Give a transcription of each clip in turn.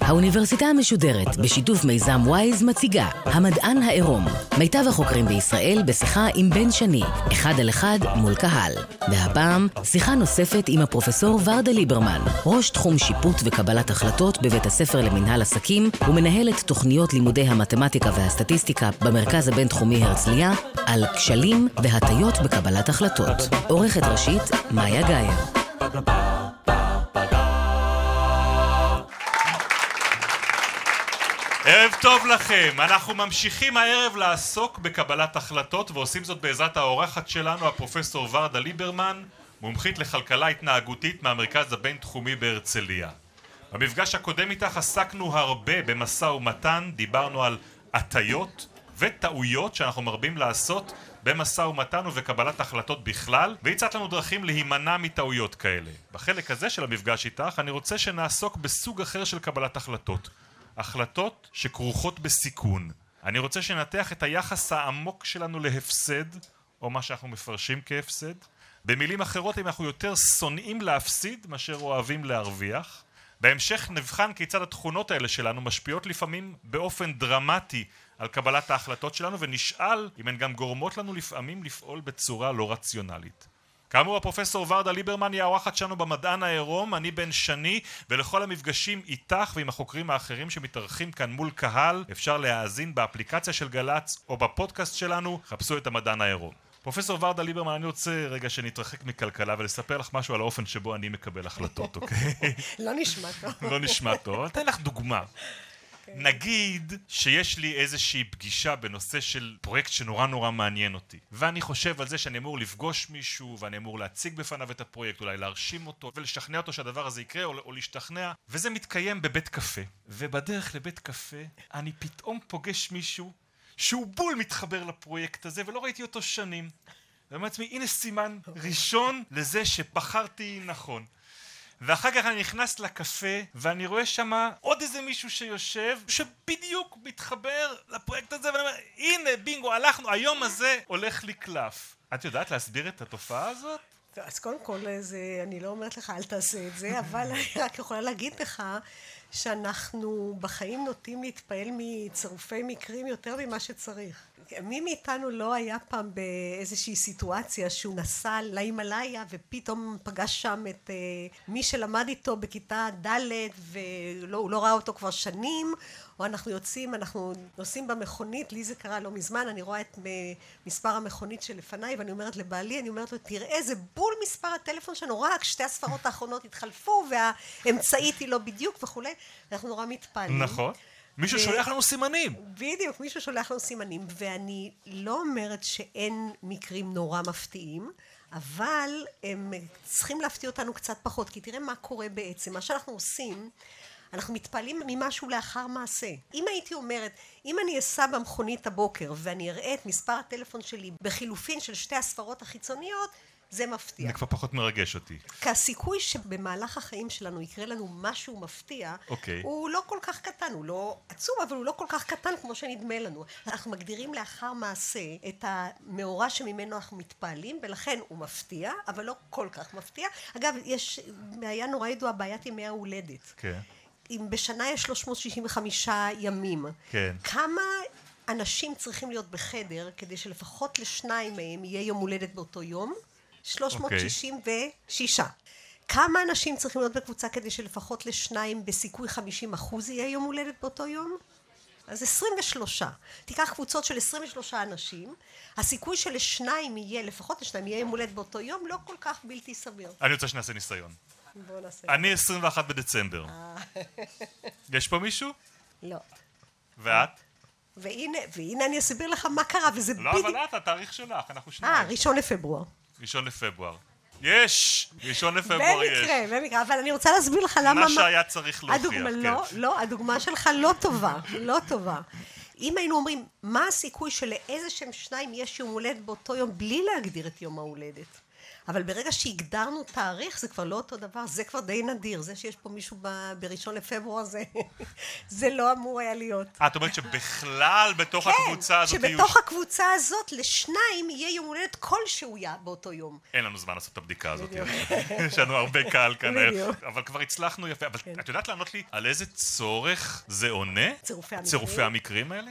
האוניברסיטה המשודרת, בשיתוף מיזם וויז, מציגה המדען העירום. מיטב החוקרים בישראל בשיחה עם בן שני, אחד על אחד מול קהל. והפעם, שיחה נוספת עם הפרופסור ורדה ליברמן, ראש תחום שיפוט וקבלת החלטות בבית הספר למנהל עסקים, ומנהלת תוכניות לימודי המתמטיקה והסטטיסטיקה במרכז הבינתחומי הרצליה, על כשלים והטיות בקבלת החלטות. עורכת ראשית, מאיה גאייר. ערב טוב לכם, אנחנו ממשיכים הערב לעסוק בקבלת החלטות ועושים זאת בעזרת האורחת שלנו הפרופסור ורדה ליברמן מומחית לכלכלה התנהגותית מהמרכז הבינתחומי בהרצליה. במפגש הקודם איתך עסקנו הרבה במשא ומתן, דיברנו על הטיות וטעויות שאנחנו מרבים לעשות במשא ומתן ובקבלת החלטות בכלל והצעת לנו דרכים להימנע מטעויות כאלה. בחלק הזה של המפגש איתך אני רוצה שנעסוק בסוג אחר של קבלת החלטות החלטות שכרוכות בסיכון. אני רוצה שנתח את היחס העמוק שלנו להפסד, או מה שאנחנו מפרשים כהפסד. במילים אחרות, אם אנחנו יותר שונאים להפסיד מאשר אוהבים להרוויח. בהמשך נבחן כיצד התכונות האלה שלנו משפיעות לפעמים באופן דרמטי על קבלת ההחלטות שלנו, ונשאל אם הן גם גורמות לנו לפעמים לפעול בצורה לא רציונלית. כאמור הפרופסור ורדה ליברמן היא האורחת שלנו במדען העירום, אני בן שני ולכל המפגשים איתך ועם החוקרים האחרים שמתארחים כאן מול קהל אפשר להאזין באפליקציה של גל"צ או בפודקאסט שלנו, חפשו את המדען העירום. פרופסור ורדה ליברמן, אני רוצה רגע שנתרחק מכלכלה ולספר לך משהו על האופן שבו אני מקבל החלטות, אוקיי? לא נשמע טוב. לא נשמע טוב, אבל אתן לך דוגמה. כן. נגיד שיש לי איזושהי פגישה בנושא של פרויקט שנורא נורא מעניין אותי ואני חושב על זה שאני אמור לפגוש מישהו ואני אמור להציג בפניו את הפרויקט אולי להרשים אותו ולשכנע אותו שהדבר הזה יקרה או, או להשתכנע וזה מתקיים בבית קפה. ובדרך לבית קפה אני פתאום פוגש מישהו שהוא בול מתחבר לפרויקט הזה ולא ראיתי אותו שנים. ואומר לעצמי הנה סימן ראשון לזה שבחרתי נכון ואחר כך אני נכנס לקפה ואני רואה שם עוד איזה מישהו שיושב שבדיוק מתחבר לפרויקט הזה ואני אומר הנה בינגו הלכנו היום הזה הולך לי קלף את יודעת להסביר את התופעה הזאת? אז קודם כל זה, אני לא אומרת לך אל תעשה את זה אבל אני רק יכולה להגיד לך שאנחנו בחיים נוטים להתפעל מצירופי מקרים יותר ממה שצריך מי מאיתנו לא היה פעם באיזושהי סיטואציה שהוא נסע להימאליה ופתאום פגש שם את uh, מי שלמד איתו בכיתה ד' והוא לא ראה אותו כבר שנים או אנחנו יוצאים, אנחנו נוסעים במכונית, לי זה קרה לא מזמן, אני רואה את מספר המכונית שלפניי ואני אומרת לבעלי, אני אומרת לו תראה זה בול מספר הטלפון שלנו, רק שתי הספרות האחרונות התחלפו והאמצעית היא לא בדיוק וכולי, אנחנו נורא מתפעלים. נכון. מישהו שולח לנו סימנים. בדיוק, מישהו שולח לנו סימנים, ואני לא אומרת שאין מקרים נורא מפתיעים, אבל הם צריכים להפתיע אותנו קצת פחות, כי תראה מה קורה בעצם. מה שאנחנו עושים, אנחנו מתפעלים ממשהו לאחר מעשה. אם הייתי אומרת, אם אני אסע במכונית הבוקר ואני אראה את מספר הטלפון שלי בחילופין של שתי הספרות החיצוניות, זה מפתיע. זה כבר פחות מרגש אותי. כי הסיכוי שבמהלך החיים שלנו יקרה לנו משהו מפתיע. אוקיי. הוא לא כל כך קטן, הוא לא עצום, אבל הוא לא כל כך קטן כמו שנדמה לנו. אנחנו מגדירים לאחר מעשה את המאורע שממנו אנחנו מתפעלים, ולכן הוא מפתיע, אבל לא כל כך מפתיע. אגב, יש בעיה נורא ידועה, בעיית ימי ההולדת. כן. אם בשנה יש 365 ימים, כן. כמה אנשים צריכים להיות בחדר כדי שלפחות לשניים מהם יהיה יום הולדת באותו יום? 366. Okay. כמה אנשים צריכים להיות בקבוצה כדי שלפחות לשניים בסיכוי 50 אחוז יהיה יום הולדת באותו יום? אז 23. תיקח קבוצות של 23 אנשים, הסיכוי שלשניים יהיה, לפחות לשניים יהיה יום הולדת באותו יום, לא כל כך בלתי סביר. אני רוצה שנעשה ניסיון. בוא נעשה. אני 21 בדצמבר. אה. יש פה מישהו? לא. ואת? והנה, והנה אני אסביר לך מה קרה, וזה בדיוק... לא, אבל את, התאריך שלך, אנחנו שניים. אה, ראשון לפברואר. ראשון לפברואר. יש! ראשון לפברואר יש. במקרה, במקרה, אבל אני רוצה להסביר לך למה... מה שהיה צריך להוכיח, הדוגמה, כן. לא, לא, הדוגמה שלך לא טובה, לא טובה. אם היינו אומרים, מה הסיכוי שלאיזה שהם שניים יש יום הולדת באותו יום בלי להגדיר את יום ההולדת? אבל ברגע שהגדרנו תאריך זה כבר לא אותו דבר, זה כבר די נדיר, זה שיש פה מישהו בראשון לפברואר זה, זה לא אמור היה להיות. את אומרת שבכלל בתוך כן, הקבוצה הזאת יהיו... כן, שבתוך הקבוצה הזאת לשניים יהיה יום הולדת כלשהו באותו יום. אין לנו זמן לעשות את הבדיקה הזאת, יש לנו הרבה קהל כאן, אבל כבר הצלחנו יפה, אבל כן. את יודעת לענות לי על איזה צורך זה עונה? צירופי המקרים. צירופי המקרים האלה?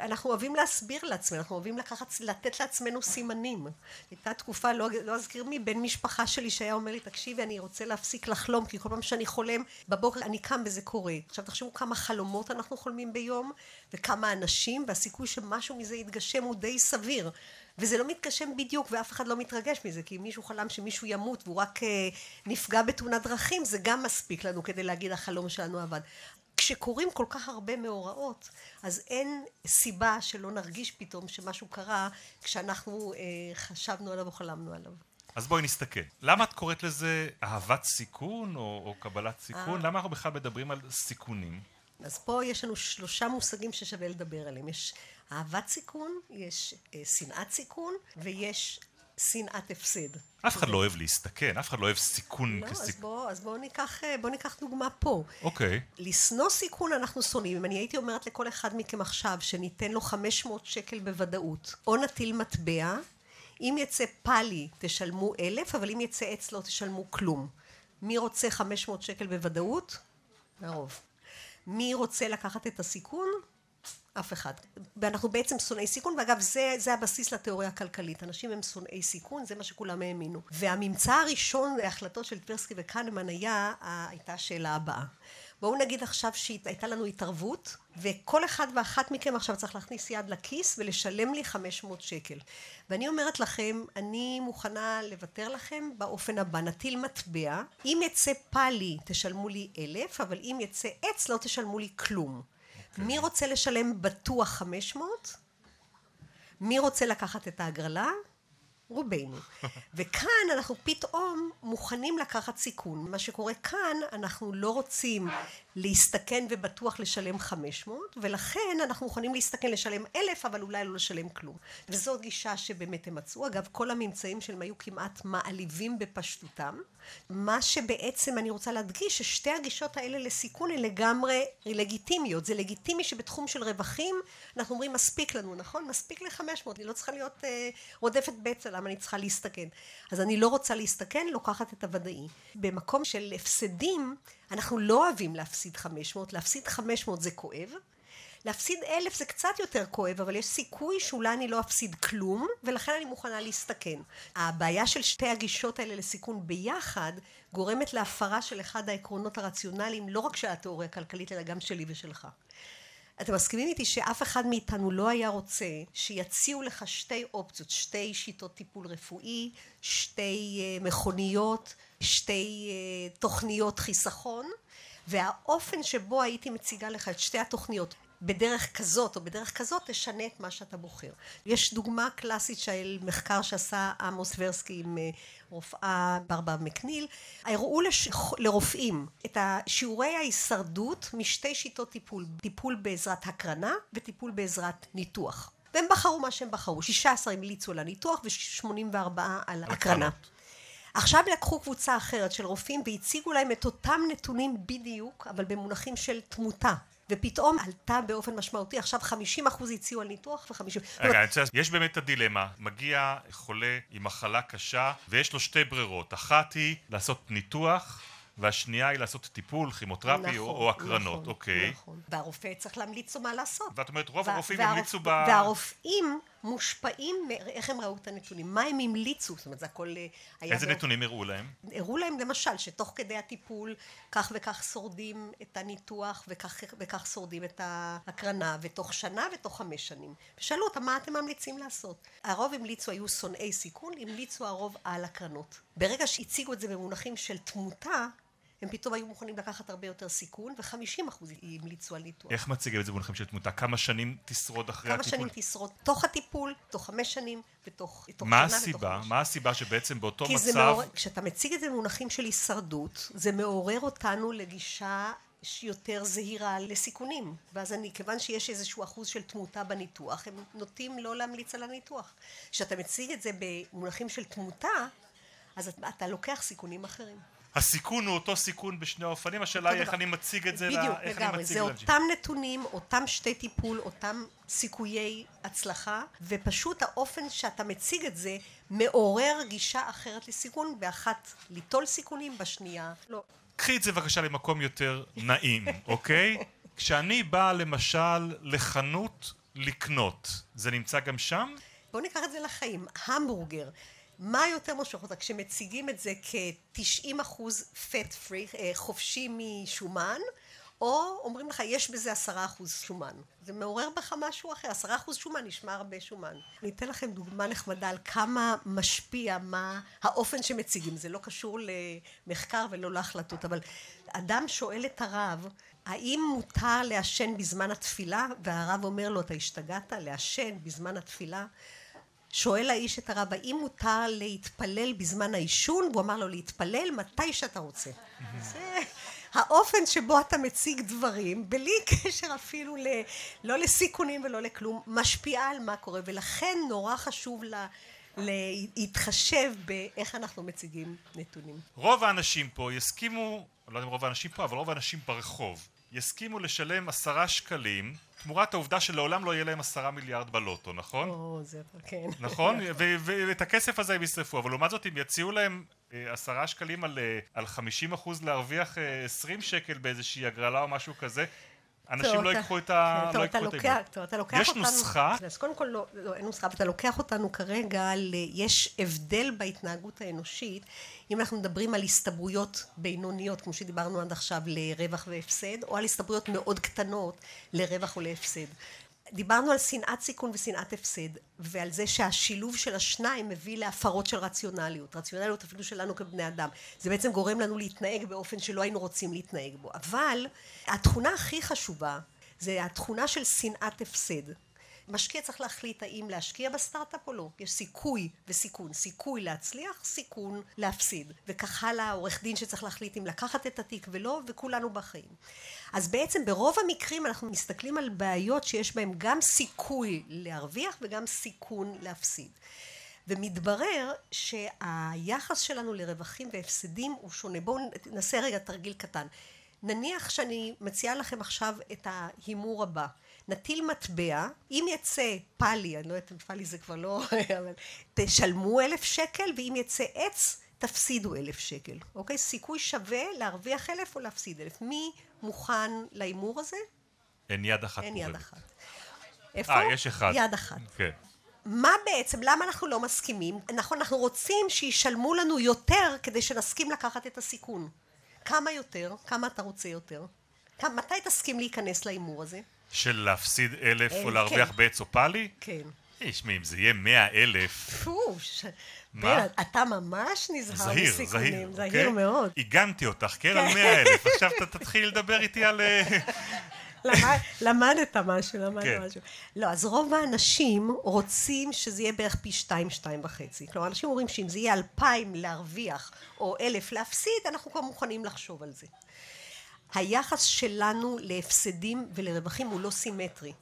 אנחנו אוהבים להסביר לעצמנו, אנחנו אוהבים לקחת, לתת לעצמנו סימנים. הייתה תקופה, לא, לא אזכיר מי, בן משפחה שלי שהיה אומר לי, תקשיבי, אני רוצה להפסיק לחלום, כי כל פעם שאני חולם, בבוקר אני קם וזה קורה. עכשיו תחשבו כמה חלומות אנחנו חולמים ביום, וכמה אנשים, והסיכוי שמשהו מזה יתגשם הוא די סביר. וזה לא מתגשם בדיוק, ואף אחד לא מתרגש מזה, כי אם מישהו חלם שמישהו ימות והוא רק uh, נפגע בתאונת דרכים, זה גם מספיק לנו כדי להגיד החלום שלנו עבד. כשקורים כל כך הרבה מאורעות, אז אין סיבה שלא נרגיש פתאום שמשהו קרה כשאנחנו אה, חשבנו עליו או חלמנו עליו. אז בואי נסתכל. למה את קוראת לזה אהבת סיכון או, או קבלת סיכון? אה. למה אנחנו בכלל מדברים על סיכונים? אז פה יש לנו שלושה מושגים ששווה לדבר עליהם. יש אהבת סיכון, יש אה, שנאת סיכון ויש שנאת הפסד. אף אחד לא אוהב להסתכן, אף אחד לא אוהב סיכון לא, כסיכון. אז בוא, אז בוא ניקח, אה, בוא ניקח דוגמה פה. אוקיי. לשנוא סיכון אנחנו שונאים. אם אני הייתי אומרת לכל אחד מכם עכשיו שניתן לו 500 שקל בוודאות, או נטיל מטבע, אם יצא פאלי תשלמו אלף, אבל אם יצא עץ לא תשלמו כלום. מי רוצה 500 שקל בוודאות? הרוב. מי רוצה לקחת את הסיכון? אף אחד. ואנחנו בעצם שונאי סיכון, ואגב זה, זה הבסיס לתיאוריה הכלכלית. אנשים הם שונאי סיכון, זה מה שכולם האמינו. והממצא הראשון להחלטות של טברסקי וקנמן היה, הייתה השאלה הבאה. בואו נגיד עכשיו שהייתה לנו התערבות, וכל אחד ואחת מכם עכשיו צריך להכניס יד לכיס ולשלם לי 500 שקל. ואני אומרת לכם, אני מוכנה לוותר לכם באופן הבא, נטיל מטבע, אם יצא פאלי תשלמו לי אלף, אבל אם יצא עץ לא תשלמו לי כלום. מי רוצה לשלם בטוח 500? מי רוצה לקחת את ההגרלה? רובנו. וכאן אנחנו פתאום מוכנים לקחת סיכון. מה שקורה כאן, אנחנו לא רוצים להסתכן ובטוח לשלם 500, ולכן אנחנו מוכנים להסתכן לשלם 1,000, אבל אולי לא לשלם כלום. וזאת גישה שבאמת הם מצאו. אגב, כל הממצאים שלהם היו כמעט מעליבים בפשטותם. מה שבעצם אני רוצה להדגיש, ששתי הגישות האלה לסיכון הן לגמרי לגיטימיות. זה לגיטימי שבתחום של רווחים, אנחנו אומרים מספיק לנו, נכון? מספיק לי 500, אני לא צריכה להיות אה, רודפת בצע, למה אני צריכה להסתכן? אז אני לא רוצה להסתכן, לוקחת את הוודאי. במקום של הפסדים, אנחנו לא אוהבים להפסיד 500, להפסיד 500 זה כואב. להפסיד אלף זה קצת יותר כואב, אבל יש סיכוי שאולי אני לא אפסיד כלום, ולכן אני מוכנה להסתכן. הבעיה של שתי הגישות האלה לסיכון ביחד, גורמת להפרה של אחד העקרונות הרציונליים, לא רק של התיאוריה הכלכלית, אלא גם שלי ושלך. אתם מסכימים איתי שאף אחד מאיתנו לא היה רוצה שיציעו לך שתי אופציות, שתי שיטות טיפול רפואי, שתי uh, מכוניות, שתי uh, תוכניות חיסכון, והאופן שבו הייתי מציגה לך את שתי התוכניות בדרך כזאת או בדרך כזאת תשנה את מה שאתה בוחר. יש דוגמה קלאסית של מחקר שעשה עמוס ורסקי עם אה, רופאה ברבה מקניל, הראו לש... לרופאים את שיעורי ההישרדות משתי שיטות טיפול, טיפול בעזרת הקרנה וטיפול בעזרת ניתוח. והם בחרו מה שהם בחרו, 16 המליצו על הניתוח ו-84 על הקרנה. עכשיו לקחו קבוצה אחרת של רופאים והציגו להם את אותם נתונים בדיוק, אבל במונחים של תמותה. ופתאום עלתה באופן משמעותי, עכשיו 50 אחוז הציעו על ניתוח ו-50... רגע, אני רוצה... יש באמת את הדילמה, מגיע חולה עם מחלה קשה ויש לו שתי ברירות, אחת היא לעשות ניתוח והשנייה היא לעשות טיפול, כימותרפי נכון, או, או הקרנות, נכון, אוקיי. נכון. והרופא צריך להמליץ לו מה לעשות. ואת אומרת, רוב הרופאים המליצו ב... והרופאים מושפעים מאיך הם ראו את הנתונים, מה הם המליצו, זאת אומרת זה הכל אה, היה... איזה. נתונים הראו להם? הראו להם למשל שתוך כדי הטיפול כך וכך שורדים את הניתוח וכך וכך שורדים את ההקרנה ותוך שנה ותוך חמש שנים. ושאלו אותם מה אתם ממליצים לעשות. הרוב המליצו היו שונאי סיכון, המליצו הרוב על הקרנות. ברגע שהציגו את זה במונחים של תמותה הם פתאום היו מוכנים לקחת הרבה יותר סיכון, ו-50 אחוז המליצו על ניתוח. איך מציגים את זה במונחים של תמותה? כמה שנים תשרוד אחרי כמה הטיפול? כמה שנים תשרוד תוך הטיפול, תוך חמש שנים, ותוך שנה מה הסיבה? מה הסיבה שבעצם באותו כי מצב... כי מעורר, כשאתה מציג את זה במונחים של הישרדות, זה מעורר אותנו לגישה יותר זהירה לסיכונים. ואז אני, כיוון שיש איזשהו אחוז של תמותה בניתוח, הם נוטים לא להמליץ על הניתוח. כשאתה מציג את זה במונחים של תמותה, אז אתה לוקח סיכונים אחרים. הסיכון הוא אותו סיכון בשני האופנים, השאלה היא איך אני מציג את זה, בדיוק, לגמרי, זה אותם נתונים, אותם שתי טיפול, אותם סיכויי הצלחה, ופשוט האופן שאתה מציג את זה מעורר גישה אחרת לסיכון, באחת ליטול סיכונים, בשנייה לא. קחי את זה בבקשה למקום יותר נעים, אוקיי? כשאני בא למשל לחנות לקנות, זה נמצא גם שם? בואו ניקח את זה לחיים. המבורגר. מה יותר מושך אותה? כשמציגים את זה כ-90 אחוז fat free, אה, חופשי משומן, או אומרים לך, יש בזה עשרה אחוז שומן. זה מעורר בך משהו אחר. עשרה אחוז שומן נשמע הרבה שומן. אני אתן לכם דוגמה נחמדה על כמה משפיע מה האופן שמציגים. זה לא קשור למחקר ולא להחלטות, אבל אדם שואל את הרב, האם מותר לעשן בזמן התפילה? והרב אומר לו, אתה השתגעת לעשן בזמן התפילה? שואל האיש את הרב, האם מותר להתפלל בזמן העישון? והוא אמר לו, להתפלל מתי שאתה רוצה. זה האופן שבו אתה מציג דברים, בלי קשר אפילו ל, לא לסיכונים ולא לכלום, משפיעה על מה קורה, ולכן נורא חשוב לה... להתחשב באיך אנחנו מציגים נתונים. רוב האנשים פה יסכימו, לא יודע אם רוב האנשים פה, אבל רוב האנשים ברחוב, יסכימו לשלם עשרה שקלים תמורת העובדה שלעולם לא יהיה להם עשרה מיליארד בלוטו, נכון? או, זה כן. נכון? ואת הכסף הזה הם ישרפו, אבל לעומת זאת אם יציעו להם אה, עשרה שקלים על, אה, על חמישים אחוז להרוויח אה, עשרים שקל באיזושהי הגרלה או משהו כזה אנשים לא ייקחו את ה... אתה טוב, אתה לוקח יש אותנו... יש נוסחה? אז קודם כל לא, לא, אין נוסחה, ואתה לוקח אותנו כרגע. יש הבדל בהתנהגות האנושית, אם אנחנו מדברים על הסתברויות בינוניות, כמו שדיברנו עד עכשיו, לרווח והפסד, או על הסתברויות מאוד קטנות לרווח או להפסד. דיברנו על שנאת סיכון ושנאת הפסד, ועל זה שהשילוב של השניים מביא להפרות של רציונליות, רציונליות אפילו שלנו כבני אדם. זה בעצם גורם לנו להתנהג באופן שלא היינו רוצים להתנהג בו. אבל התכונה הכי חשובה זה התכונה של שנאת הפסד. משקיע צריך להחליט האם להשקיע בסטארט-אפ או לא. יש סיכוי וסיכון. סיכוי להצליח, סיכון להפסיד. וכך הלאה, עורך דין שצריך להחליט אם לקחת את התיק ולא, וכולנו בחיים. אז בעצם ברוב המקרים אנחנו מסתכלים על בעיות שיש בהן גם סיכוי להרוויח וגם סיכון להפסיד. ומתברר שהיחס שלנו לרווחים והפסדים הוא שונה. בואו נעשה רגע תרגיל קטן. נניח שאני מציעה לכם עכשיו את ההימור הבא. נטיל מטבע, אם יצא פאלי, אני לא יודעת אם פאלי זה כבר לא, אבל תשלמו אלף שקל, ואם יצא עץ, תפסידו אלף שקל, אוקיי? סיכוי שווה להרוויח אלף או להפסיד אלף. מי מוכן להימור הזה? אין יד אחת אין יד אחת. איפה? אה, יש אחד. יד אחת. כן. מה בעצם, למה אנחנו לא מסכימים? נכון, אנחנו רוצים שישלמו לנו יותר כדי שנסכים לקחת את הסיכון. כמה יותר? כמה אתה רוצה יותר? מתי תסכים להיכנס להימור הזה? של להפסיד אלף או כן. להרוויח בעץ או פאלי? כן. תשמעי, אם זה יהיה מאה אלף... פוש, בן, אתה ממש נזהר מסיכונים. זהיר, זהיר. זהיר אוקיי? מאוד. עיגנתי אותך, כן, על מאה אלף. עכשיו אתה תתחיל לדבר איתי על... אה, למדת משהו, למדת כן. משהו. לא, אז רוב האנשים רוצים שזה יהיה בערך פי שתיים, שתיים וחצי. כלומר, אנשים אומרים שאם זה יהיה אלפיים להרוויח, או אלף להפסיד, אנחנו כבר מוכנים לחשוב על זה. היחס שלנו להפסדים ולרווחים הוא לא סימטרי.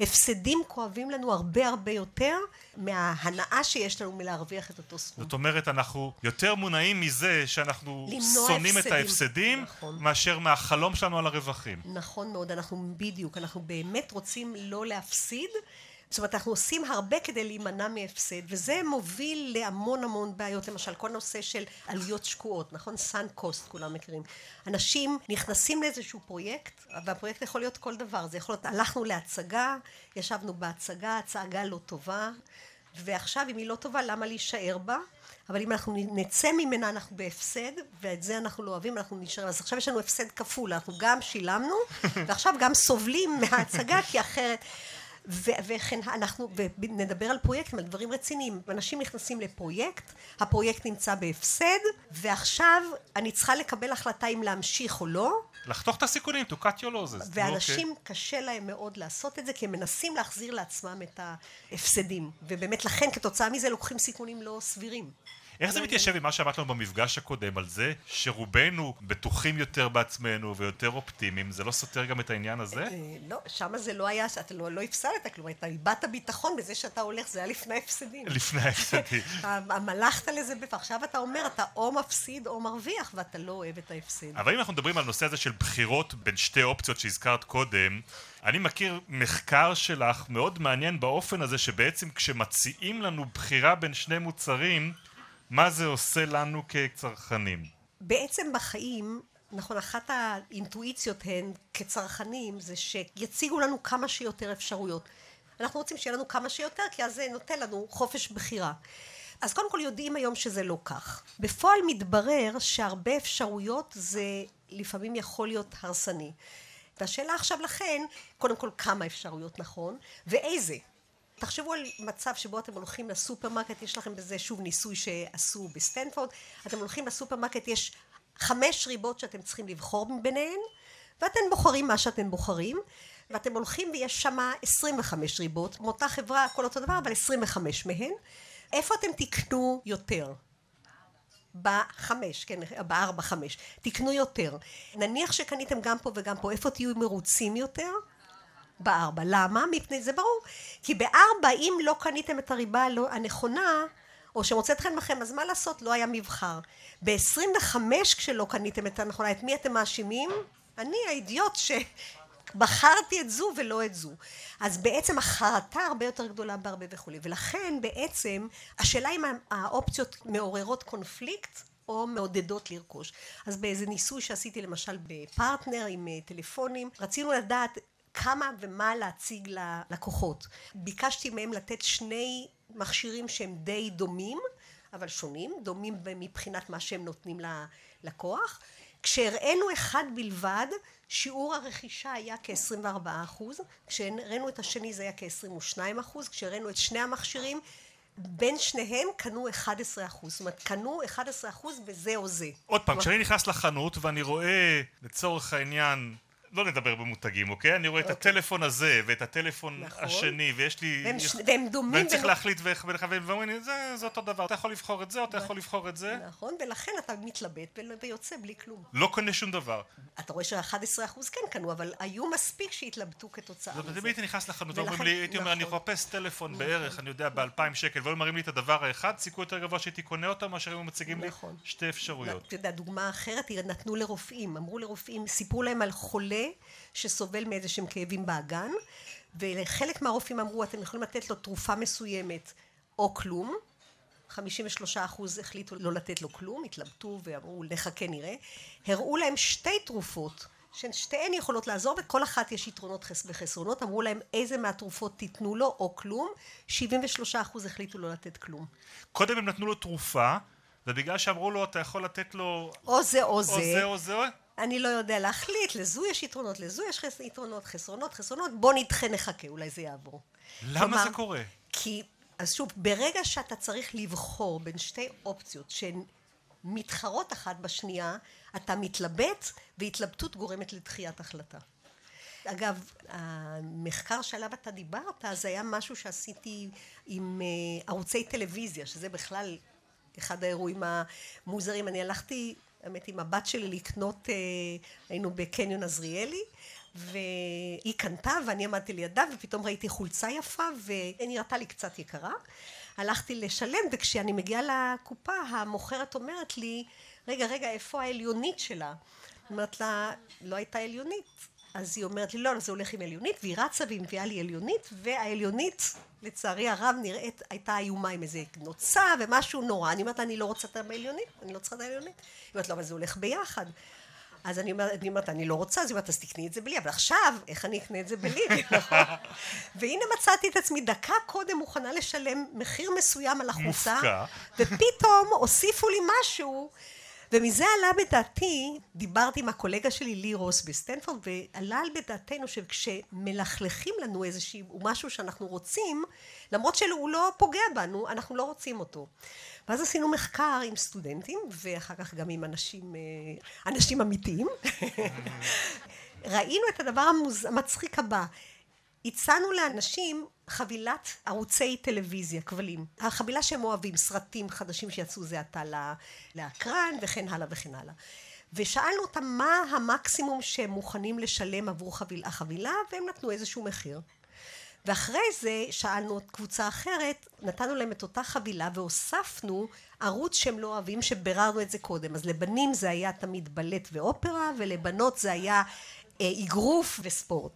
הפסדים כואבים לנו הרבה הרבה יותר מההנאה שיש לנו מלהרוויח את אותו סכום. זאת אומרת, אנחנו יותר מונעים מזה שאנחנו שונאים את ההפסדים, נכון. מאשר מהחלום שלנו על הרווחים. נכון מאוד, אנחנו בדיוק, אנחנו באמת רוצים לא להפסיד. זאת אומרת, אנחנו עושים הרבה כדי להימנע מהפסד, וזה מוביל להמון המון בעיות, למשל כל נושא של עלויות שקועות, נכון? סאן קוסט, כולם מכירים. אנשים נכנסים לאיזשהו פרויקט, והפרויקט יכול להיות כל דבר, זה יכול להיות, הלכנו להצגה, ישבנו בהצגה, הצגה לא טובה, ועכשיו אם היא לא טובה, למה להישאר בה? אבל אם אנחנו נצא ממנה אנחנו בהפסד, ואת זה אנחנו לא אוהבים, אנחנו נשאר. אז עכשיו יש לנו הפסד כפול, אנחנו גם שילמנו, ועכשיו גם סובלים מההצגה, כי אחרת... וכן אנחנו, ונדבר על פרויקטים, על דברים רציניים. אנשים נכנסים לפרויקט, הפרויקט נמצא בהפסד, ועכשיו אני צריכה לקבל החלטה אם להמשיך או לא. לחתוך את הסיכונים, to cut your losses. ואנשים okay. אוקיי. קשה להם מאוד לעשות את זה, כי הם מנסים להחזיר לעצמם את ההפסדים. ובאמת לכן כתוצאה מזה לוקחים סיכונים לא סבירים. איך זה מתיישב עם מה שאמרת לנו במפגש הקודם על זה שרובנו בטוחים יותר בעצמנו ויותר אופטימיים, זה לא סותר גם את העניין הזה? אה, לא, שם זה לא היה, אתה לא, לא הפסדת כלום, אתה איבדת ביטחון בזה שאתה הולך, זה היה לפני ההפסדים. לפני ההפסדים. מלכת לזה, ועכשיו אתה אומר, אתה או מפסיד או מרוויח, ואתה לא אוהב את ההפסד. אבל אם אנחנו מדברים על נושא הזה של בחירות בין שתי אופציות שהזכרת קודם, אני מכיר מחקר שלך מאוד מעניין באופן הזה שבעצם כשמציעים לנו בחירה בין שני מוצרים, מה זה עושה לנו כצרכנים? בעצם בחיים, נכון, אחת האינטואיציות הן כצרכנים זה שיציגו לנו כמה שיותר אפשרויות. אנחנו רוצים שיהיה לנו כמה שיותר כי אז זה נותן לנו חופש בחירה. אז קודם כל יודעים היום שזה לא כך. בפועל מתברר שהרבה אפשרויות זה לפעמים יכול להיות הרסני. והשאלה עכשיו לכן, קודם כל כמה אפשרויות נכון, ואיזה. תחשבו על מצב שבו אתם הולכים לסופרמרקט, יש לכם בזה שוב ניסוי שעשו בסטנפורד, אתם הולכים לסופרמרקט, יש חמש ריבות שאתם צריכים לבחור ביניהן, ואתם בוחרים מה שאתם בוחרים, ואתם הולכים ויש שם 25 ריבות, מאותה חברה, הכל אותו דבר, אבל 25 מהן. איפה אתם תקנו יותר? בחמש, כן, בארבע, חמש. תקנו יותר. נניח שקניתם גם פה וגם פה, איפה תהיו מרוצים יותר? בארבע. למה? מפני זה ברור. כי בארבע, אם לא קניתם את הריבה הנכונה, או שמוצאת חן בכם, אז מה לעשות? לא היה מבחר. ב-25 כשלא קניתם את הנכונה, את מי אתם מאשימים? אני האידיוט שבחרתי את זו ולא את זו. אז בעצם החרטה הרבה יותר גדולה בהרבה וכולי. ולכן בעצם השאלה אם האופציות מעוררות קונפליקט או מעודדות לרכוש. אז באיזה ניסוי שעשיתי למשל בפרטנר עם אה, טלפונים, רצינו לדעת כמה ומה להציג ללקוחות. ביקשתי מהם לתת שני מכשירים שהם די דומים, אבל שונים, דומים מבחינת מה שהם נותנים ללקוח. כשהראינו אחד בלבד, שיעור הרכישה היה כ-24 אחוז, כשהראינו את השני זה היה כ-22 אחוז, כשהראינו את שני המכשירים, בין שניהם קנו 11 אחוז, זאת אומרת קנו 11 אחוז בזה או זה. עוד פעם, כשאני נכנס לחנות ואני רואה לצורך העניין לא נדבר במותגים, אוקיי? אני רואה את אוקיי. הטלפון הזה ואת הטלפון נכון. השני ויש לי... והם, דומים. ואני צריך להחליט והם אומרים לי, זה, זה אותו דבר, אתה יכול לבחור את זה או אתה יכול לבחור את זה. נכון, ולכן אתה מתלבט ויוצא בלי כלום. לא קונה שום דבר. אתה רואה ש-11% כן קנו, אבל היו מספיק שהתלבטו כתוצאה מזה. זאת הייתי נכנס לחנות ואומרים לי, הייתי אומר, אני נכון. מחפש טלפון נכון. בערך, אני יודע, ב-2,000 שקל, והיו מראים לי את הדבר האחד, סיכוי יותר גבוה שהייתי קונה אותו מאשר היו מציגים לי שתי אפשרויות. אתה יודע, דוגמה אחרת, נתנו לרופאים, אמרו לרופאים, סיפרו להם על חולה שסובל מאיזה שהם כאבים באגן, ולחלק מהרופאים אמרו, אתם יכולים לתת לו תרופה מסוימת או כלום. 53 אחוז החליטו לא לתת לו כלום, התלבטו ואמרו נחכה נראה. הראו להם שתי תרופות ששתיהן יכולות לעזור וכל אחת יש יתרונות וחסרונות, אמרו להם איזה מהתרופות תיתנו לו או כלום, 73 אחוז החליטו לא לתת כלום. קודם הם נתנו לו תרופה ובגלל שאמרו לו אתה יכול לתת לו או זה או זה, או זה, או זה אני לא יודע להחליט, לזו יש יתרונות, לזו יש חס... יתרונות, חסרונות, חסרונות, בוא נדחה נחכה, אולי זה יעבור. למה כלומר, זה קורה? כי, אז שוב, ברגע שאתה צריך לבחור בין שתי אופציות שהן מתחרות אחת בשנייה, אתה מתלבט, והתלבטות גורמת לדחיית החלטה. אגב, המחקר שעליו אתה דיברת, זה היה משהו שעשיתי עם אה, ערוצי טלוויזיה, שזה בכלל אחד האירועים המוזרים. אני הלכתי האמת עם הבת שלי לקנות, אה, היינו בקניון עזריאלי והיא קנתה ואני עמדתי לידה ופתאום ראיתי חולצה יפה והיא נראתה לי קצת יקרה. הלכתי לשלם וכשאני מגיעה לקופה המוכרת אומרת לי רגע רגע איפה העליונית שלה? אומרת לה לא הייתה עליונית אז היא אומרת לי, לא, זה הולך עם עליונית, והיא רצה והיא מביאה לי עליונית, והעליונית, לצערי הרב, נראית, הייתה איומה עם איזה נוצה ומשהו נורא. אני אומרת, אני לא רוצה את העליונית, אני לא צריכה את העליונית. היא אומרת, לא, אבל זה הולך ביחד. אז אני אומרת, אני אומרת, אני לא רוצה, אז היא אומרת, אז תקני את זה בלי, אבל עכשיו, איך אני אקנה את זה בלי, נכון? והנה מצאתי את עצמי דקה קודם מוכנה לשלם מחיר מסוים על החוצה, ופתאום הוסיפו לי משהו ומזה עלה בדעתי, דיברתי עם הקולגה שלי לי רוס בסטנפורד, ועלה על בדעתנו שכשמלכלכים לנו איזשהו משהו שאנחנו רוצים, למרות שהוא לא פוגע בנו, אנחנו לא רוצים אותו. ואז עשינו מחקר עם סטודנטים, ואחר כך גם עם אנשים, אה, אנשים אמיתיים. ראינו את הדבר המצחיק הבא. הצענו לאנשים חבילת ערוצי טלוויזיה, כבלים. החבילה שהם אוהבים, סרטים חדשים שיצאו זה עתה לאקרן וכן הלאה וכן הלאה. ושאלנו אותם מה המקסימום שהם מוכנים לשלם עבור חביל, החבילה והם נתנו איזשהו מחיר. ואחרי זה שאלנו את קבוצה אחרת, נתנו להם את אותה חבילה והוספנו ערוץ שהם לא אוהבים, שביררנו את זה קודם. אז לבנים זה היה תמיד בלט ואופרה, ולבנות זה היה אה, אגרוף וספורט.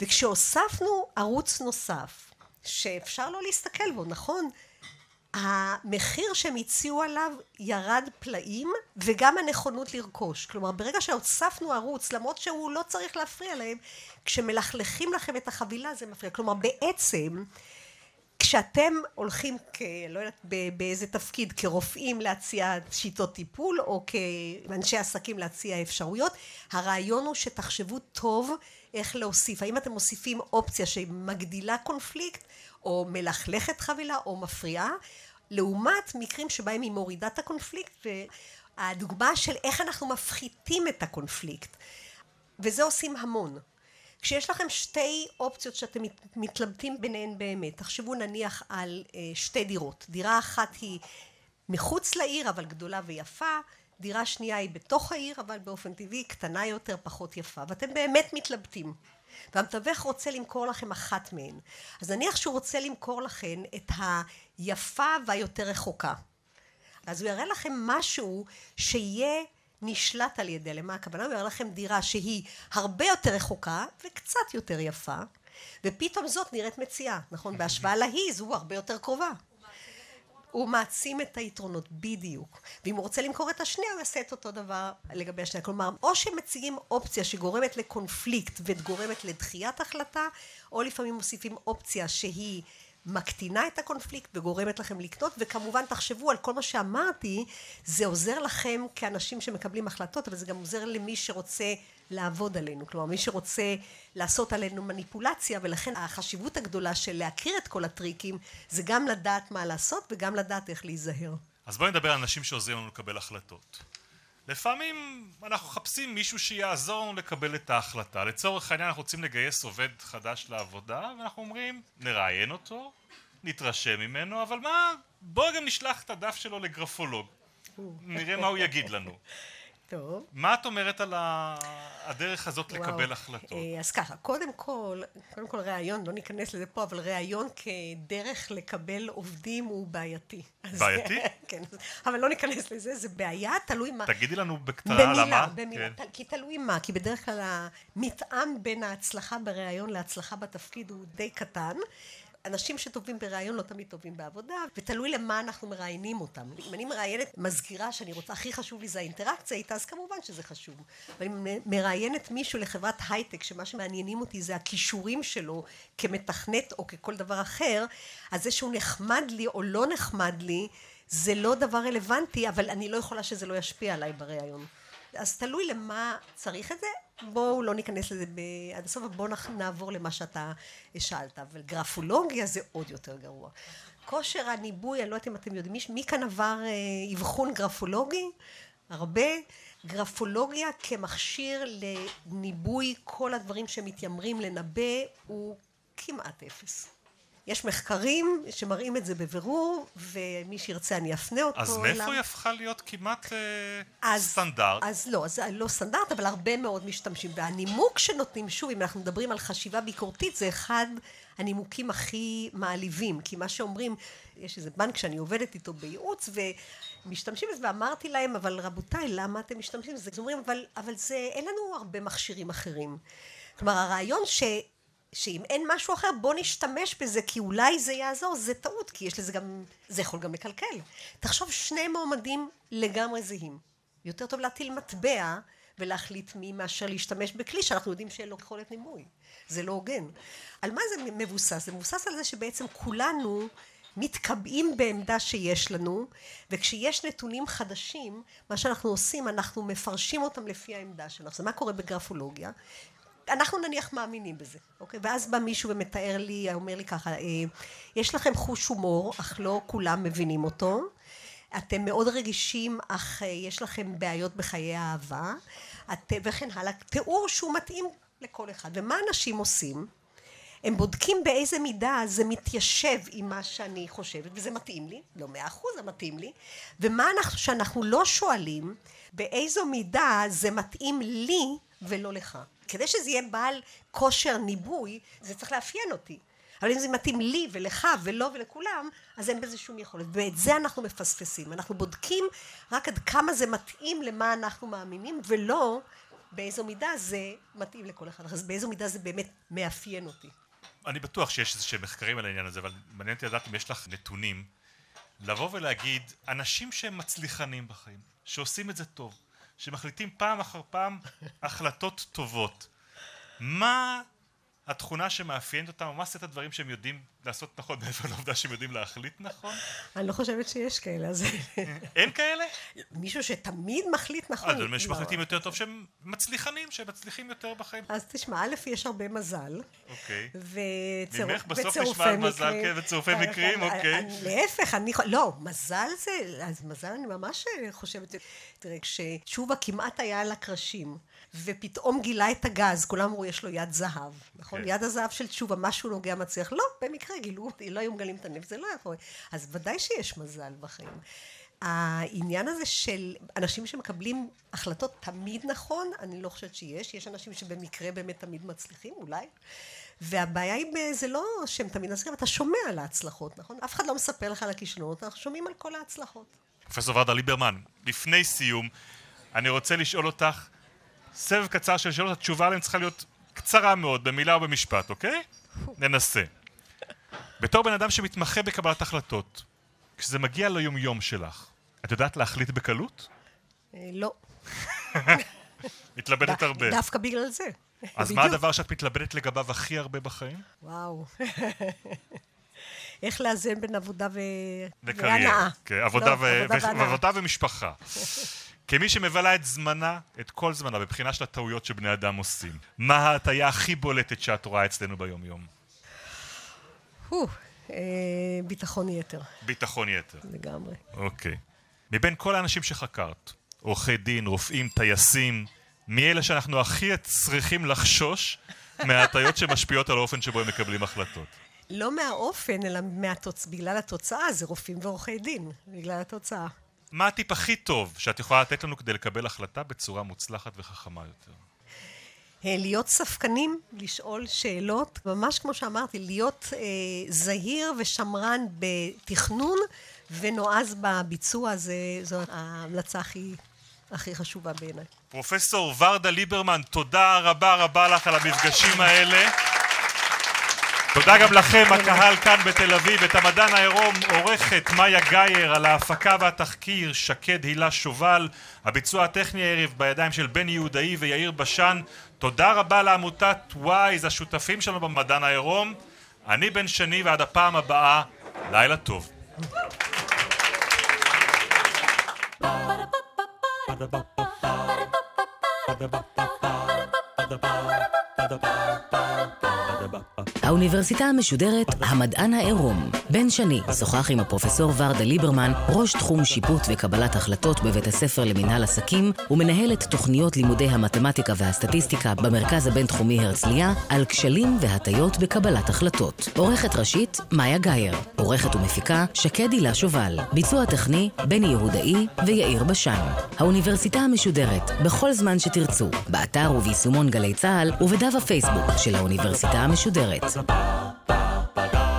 וכשהוספנו ערוץ נוסף, שאפשר לא להסתכל בו, נכון? המחיר שהם הציעו עליו ירד פלאים וגם הנכונות לרכוש. כלומר ברגע שהוספנו ערוץ למרות שהוא לא צריך להפריע להם כשמלכלכים לכם את החבילה זה מפריע. כלומר בעצם כשאתם הולכים כ... לא יודעת באיזה תפקיד כרופאים להציע שיטות טיפול או כאנשי עסקים להציע אפשרויות הרעיון הוא שתחשבו טוב איך להוסיף. האם אתם מוסיפים אופציה שמגדילה קונפליקט או מלכלכת חבילה או מפריעה? לעומת מקרים שבהם היא מורידה את הקונפליקט והדוגמה של איך אנחנו מפחיתים את הקונפליקט. וזה עושים המון כשיש לכם שתי אופציות שאתם מתלבטים ביניהן באמת תחשבו נניח על אה, שתי דירות. דירה אחת היא מחוץ לעיר אבל גדולה ויפה דירה שנייה היא בתוך העיר אבל באופן טבעי קטנה יותר פחות יפה ואתם באמת מתלבטים. והמתווך רוצה למכור לכם אחת מהן. אז נניח שהוא רוצה למכור לכם את היפה והיותר רחוקה. אז הוא יראה לכם משהו שיהיה נשלט על ידי למה הכוונה? הוא יראה לכם דירה שהיא הרבה יותר רחוקה וקצת יותר יפה ופתאום זאת נראית מציאה נכון? בהשוואה להיא זו הרבה יותר קרובה. הוא מעצים את היתרונות בדיוק. ואם הוא רוצה למכור את השנייה הוא יעשה את אותו דבר לגבי השנייה. כלומר או שמציגים אופציה שגורמת לקונפליקט וגורמת לדחיית החלטה או לפעמים מוסיפים אופציה שהיא מקטינה את הקונפליקט וגורמת לכם לקנות וכמובן תחשבו על כל מה שאמרתי זה עוזר לכם כאנשים שמקבלים החלטות אבל זה גם עוזר למי שרוצה לעבוד עלינו. כלומר מי שרוצה לעשות עלינו מניפולציה ולכן החשיבות הגדולה של להכיר את כל הטריקים זה גם לדעת מה לעשות וגם לדעת איך להיזהר. אז בואי נדבר על אנשים שעוזרים לנו לקבל החלטות לפעמים אנחנו מחפשים מישהו שיעזור לנו לקבל את ההחלטה. לצורך העניין אנחנו רוצים לגייס עובד חדש לעבודה ואנחנו אומרים נראיין אותו נתרשם ממנו אבל מה בואו גם נשלח את הדף שלו לגרפולוג. נראה מה הוא יגיד לנו טוב. מה את אומרת על הדרך הזאת וואו. לקבל החלטות? אה, אז ככה, קודם כל, קודם כל ראיון, לא ניכנס לזה פה, אבל ראיון כדרך לקבל עובדים הוא בעייתי. בעייתי? כן, אבל לא ניכנס לזה, זה בעיה, תלוי מה. תגידי לנו במילה, למה. במילה, כן. כי תלוי מה, כי בדרך כלל המתאם בין ההצלחה בראיון להצלחה בתפקיד הוא די קטן. אנשים שטובים בראיון לא תמיד טובים בעבודה ותלוי למה אנחנו מראיינים אותם. אם אני מראיינת מזכירה שאני רוצה הכי חשוב לי זה האינטראקציה איתה אז כמובן שזה חשוב. אבל אם מראיינת מישהו לחברת הייטק שמה שמעניינים אותי זה הכישורים שלו כמתכנת או ככל דבר אחר אז זה שהוא נחמד לי או לא נחמד לי זה לא דבר רלוונטי אבל אני לא יכולה שזה לא ישפיע עליי בראיון אז תלוי למה צריך את זה. בואו לא ניכנס לזה עד הסוף בואו נעבור למה שאתה שאלת. אבל גרפולוגיה זה עוד יותר גרוע. כושר הניבוי אני לא יודעת אם אתם יודעים מי, מי כאן עבר אה, אבחון גרפולוגי? הרבה. גרפולוגיה כמכשיר לניבוי כל הדברים שמתיימרים לנבא הוא כמעט אפס יש מחקרים שמראים את זה בבירור ומי שירצה אני אפנה אותו אז מאיפה היא הפכה להיות כמעט אה, אז, סטנדרט? אז לא, אז לא סטנדרט אבל הרבה מאוד משתמשים והנימוק שנותנים שוב אם אנחנו מדברים על חשיבה ביקורתית זה אחד הנימוקים הכי מעליבים כי מה שאומרים יש איזה בנק שאני עובדת איתו בייעוץ ומשתמשים בזה ואמרתי להם אבל רבותיי למה אתם משתמשים בזה? אז אומרים אבל, אבל זה אין לנו הרבה מכשירים אחרים כלומר הרעיון ש... שאם אין משהו אחר בוא נשתמש בזה כי אולי זה יעזור. זה טעות כי יש לזה גם זה יכול גם לקלקל. תחשוב שני מועמדים לגמרי זהים. יותר טוב להטיל מטבע ולהחליט מי מאשר להשתמש בכלי שאנחנו יודעים שאין לו יכולת נימוי. זה לא הוגן. על מה זה מבוסס? זה מבוסס על זה שבעצם כולנו מתקבעים בעמדה שיש לנו וכשיש נתונים חדשים מה שאנחנו עושים אנחנו מפרשים אותם לפי העמדה שלנו זה מה קורה בגרפולוגיה אנחנו נניח מאמינים בזה, אוקיי? ואז בא מישהו ומתאר לי, אומר לי ככה, אה, יש לכם חוש הומור, אך לא כולם מבינים אותו. אתם מאוד רגישים, אך אה, יש לכם בעיות בחיי האהבה, את, וכן הלאה. תיאור שהוא מתאים לכל אחד. ומה אנשים עושים? הם בודקים באיזה מידה זה מתיישב עם מה שאני חושבת, וזה מתאים לי, לא מאה אחוז, זה מתאים לי, ומה אנחנו, שאנחנו לא שואלים, באיזו מידה זה מתאים לי ולא לך. כדי שזה יהיה בעל כושר ניבוי, זה צריך לאפיין אותי. אבל אם זה מתאים לי ולך ולא ולכולם, אז אין בזה שום יכולת. ואת זה אנחנו מפספסים. אנחנו בודקים רק עד כמה זה מתאים למה אנחנו מאמינים, ולא באיזו מידה זה מתאים לכל אחד. אז באיזו מידה זה באמת מאפיין אותי. אני בטוח שיש איזה שהם מחקרים על העניין הזה, אבל מעניין אותי לדעת אם יש לך נתונים לבוא ולהגיד, אנשים שהם מצליחנים בחיים, שעושים את זה טוב, שמחליטים פעם אחר פעם החלטות טובות, מה התכונה שמאפיינת אותם, או מה סט הדברים שהם יודעים לעשות נכון מעבר לעובדה שהם יודעים להחליט נכון? אני לא חושבת שיש כאלה, אז... אין כאלה? מישהו שתמיד מחליט נכון. אז יש מחליטים יותר טוב שהם מצליחנים, שהם מצליחים יותר בחיים. אז תשמע, א', יש הרבה מזל. אוקיי. וצירופי מקרים. ממך בסוף נשמע מזל, כן, וצירופי מקרים, אוקיי. להפך, אני... לא, מזל זה... אז מזל אני ממש חושבת... תראה, כשתשובה כמעט היה על הקרשים. ופתאום גילה את הגז, כולם אמרו יש לו יד זהב, נכון? כן. יד הזהב של תשובה, משהו נוגע מצליח, לא, במקרה גילו, לא היו מגלים את הנפט, זה לא יכול. אז ודאי שיש מזל בחיים. העניין הזה של אנשים שמקבלים החלטות תמיד נכון, אני לא חושבת שיש, יש אנשים שבמקרה באמת תמיד מצליחים, אולי. והבעיה היא, זה לא שהם תמיד מצליחים, אתה שומע על ההצלחות, נכון? אף אחד לא מספר לך על הכישלונות, אנחנו שומעים על כל ההצלחות. פרופסור ורדה ליברמן, לפני סיום, אני רוצה לשאול אותך, סבב קצר של שאלות, התשובה עליהן צריכה להיות קצרה מאוד, במילה או במשפט, אוקיי? ננסה. בתור בן אדם שמתמחה בקבלת החלטות, כשזה מגיע ליומיום שלך, את יודעת להחליט בקלות? אה, לא. מתלבטת הרבה. דווקא בגלל זה. אז מה הדבר שאת מתלבטת לגביו הכי הרבה בחיים? וואו. איך לאזן בין עבודה והנאה. כן, עבודה, לא. עבודה ומשפחה. כמי שמבלה את זמנה, את כל זמנה, בבחינה של הטעויות שבני אדם עושים, מה ההטייה הכי בולטת שאת רואה אצלנו ביום-יום? אה, ביטחון יתר. ביטחון יתר. לגמרי. אוקיי. מבין כל האנשים שחקרת, עורכי דין, רופאים, טייסים, מי אלה שאנחנו הכי צריכים לחשוש מההטיות שמשפיעות על האופן שבו הם מקבלים החלטות? לא מהאופן, אלא מהתוצ... בגלל התוצאה, זה רופאים ועורכי דין, בגלל התוצאה. מה הטיפ הכי טוב שאת יכולה לתת לנו כדי לקבל החלטה בצורה מוצלחת וחכמה יותר? אה, להיות ספקנים, לשאול שאלות, ממש כמו שאמרתי, להיות אה, זהיר ושמרן בתכנון ונועז בביצוע, זה, זו ההמלצה הכי, הכי חשובה בעיניי. פרופסור ורדה ליברמן, תודה רבה רבה לך על המפגשים האלה. תודה גם לכם, הקהל כאן בתל אביב. את המדען העירום עורכת מאיה גייר, על ההפקה והתחקיר שקד הילה שובל, הביצוע הטכני הערב בידיים של בני יהודאי ויאיר בשן. תודה רבה לעמותת וויז, השותפים שלנו במדען העירום. אני בן שני ועד הפעם הבאה, לילה טוב. Ba-da-ba-ba-ba האוניברסיטה המשודרת המדען העירום. בן שני שוחח עם הפרופסור ורדה ליברמן, ראש תחום שיפוט וקבלת החלטות בבית הספר למינהל עסקים, ומנהל את תוכניות לימודי המתמטיקה והסטטיסטיקה במרכז הבינתחומי הרצליה, על כשלים והטיות בקבלת החלטות. עורכת ראשית, מאיה גאייר. עורכת ומפיקה, שקד הילה שובל. ביצוע טכני, בני יהודאי ויאיר בשן. האוניברסיטה המשודרת, בכל זמן שתרצו, באתר וביישומון גלי צה"ל ובדף הפייסבוק של האוניברסיטה המשודרת. Ba, ba, ba, da.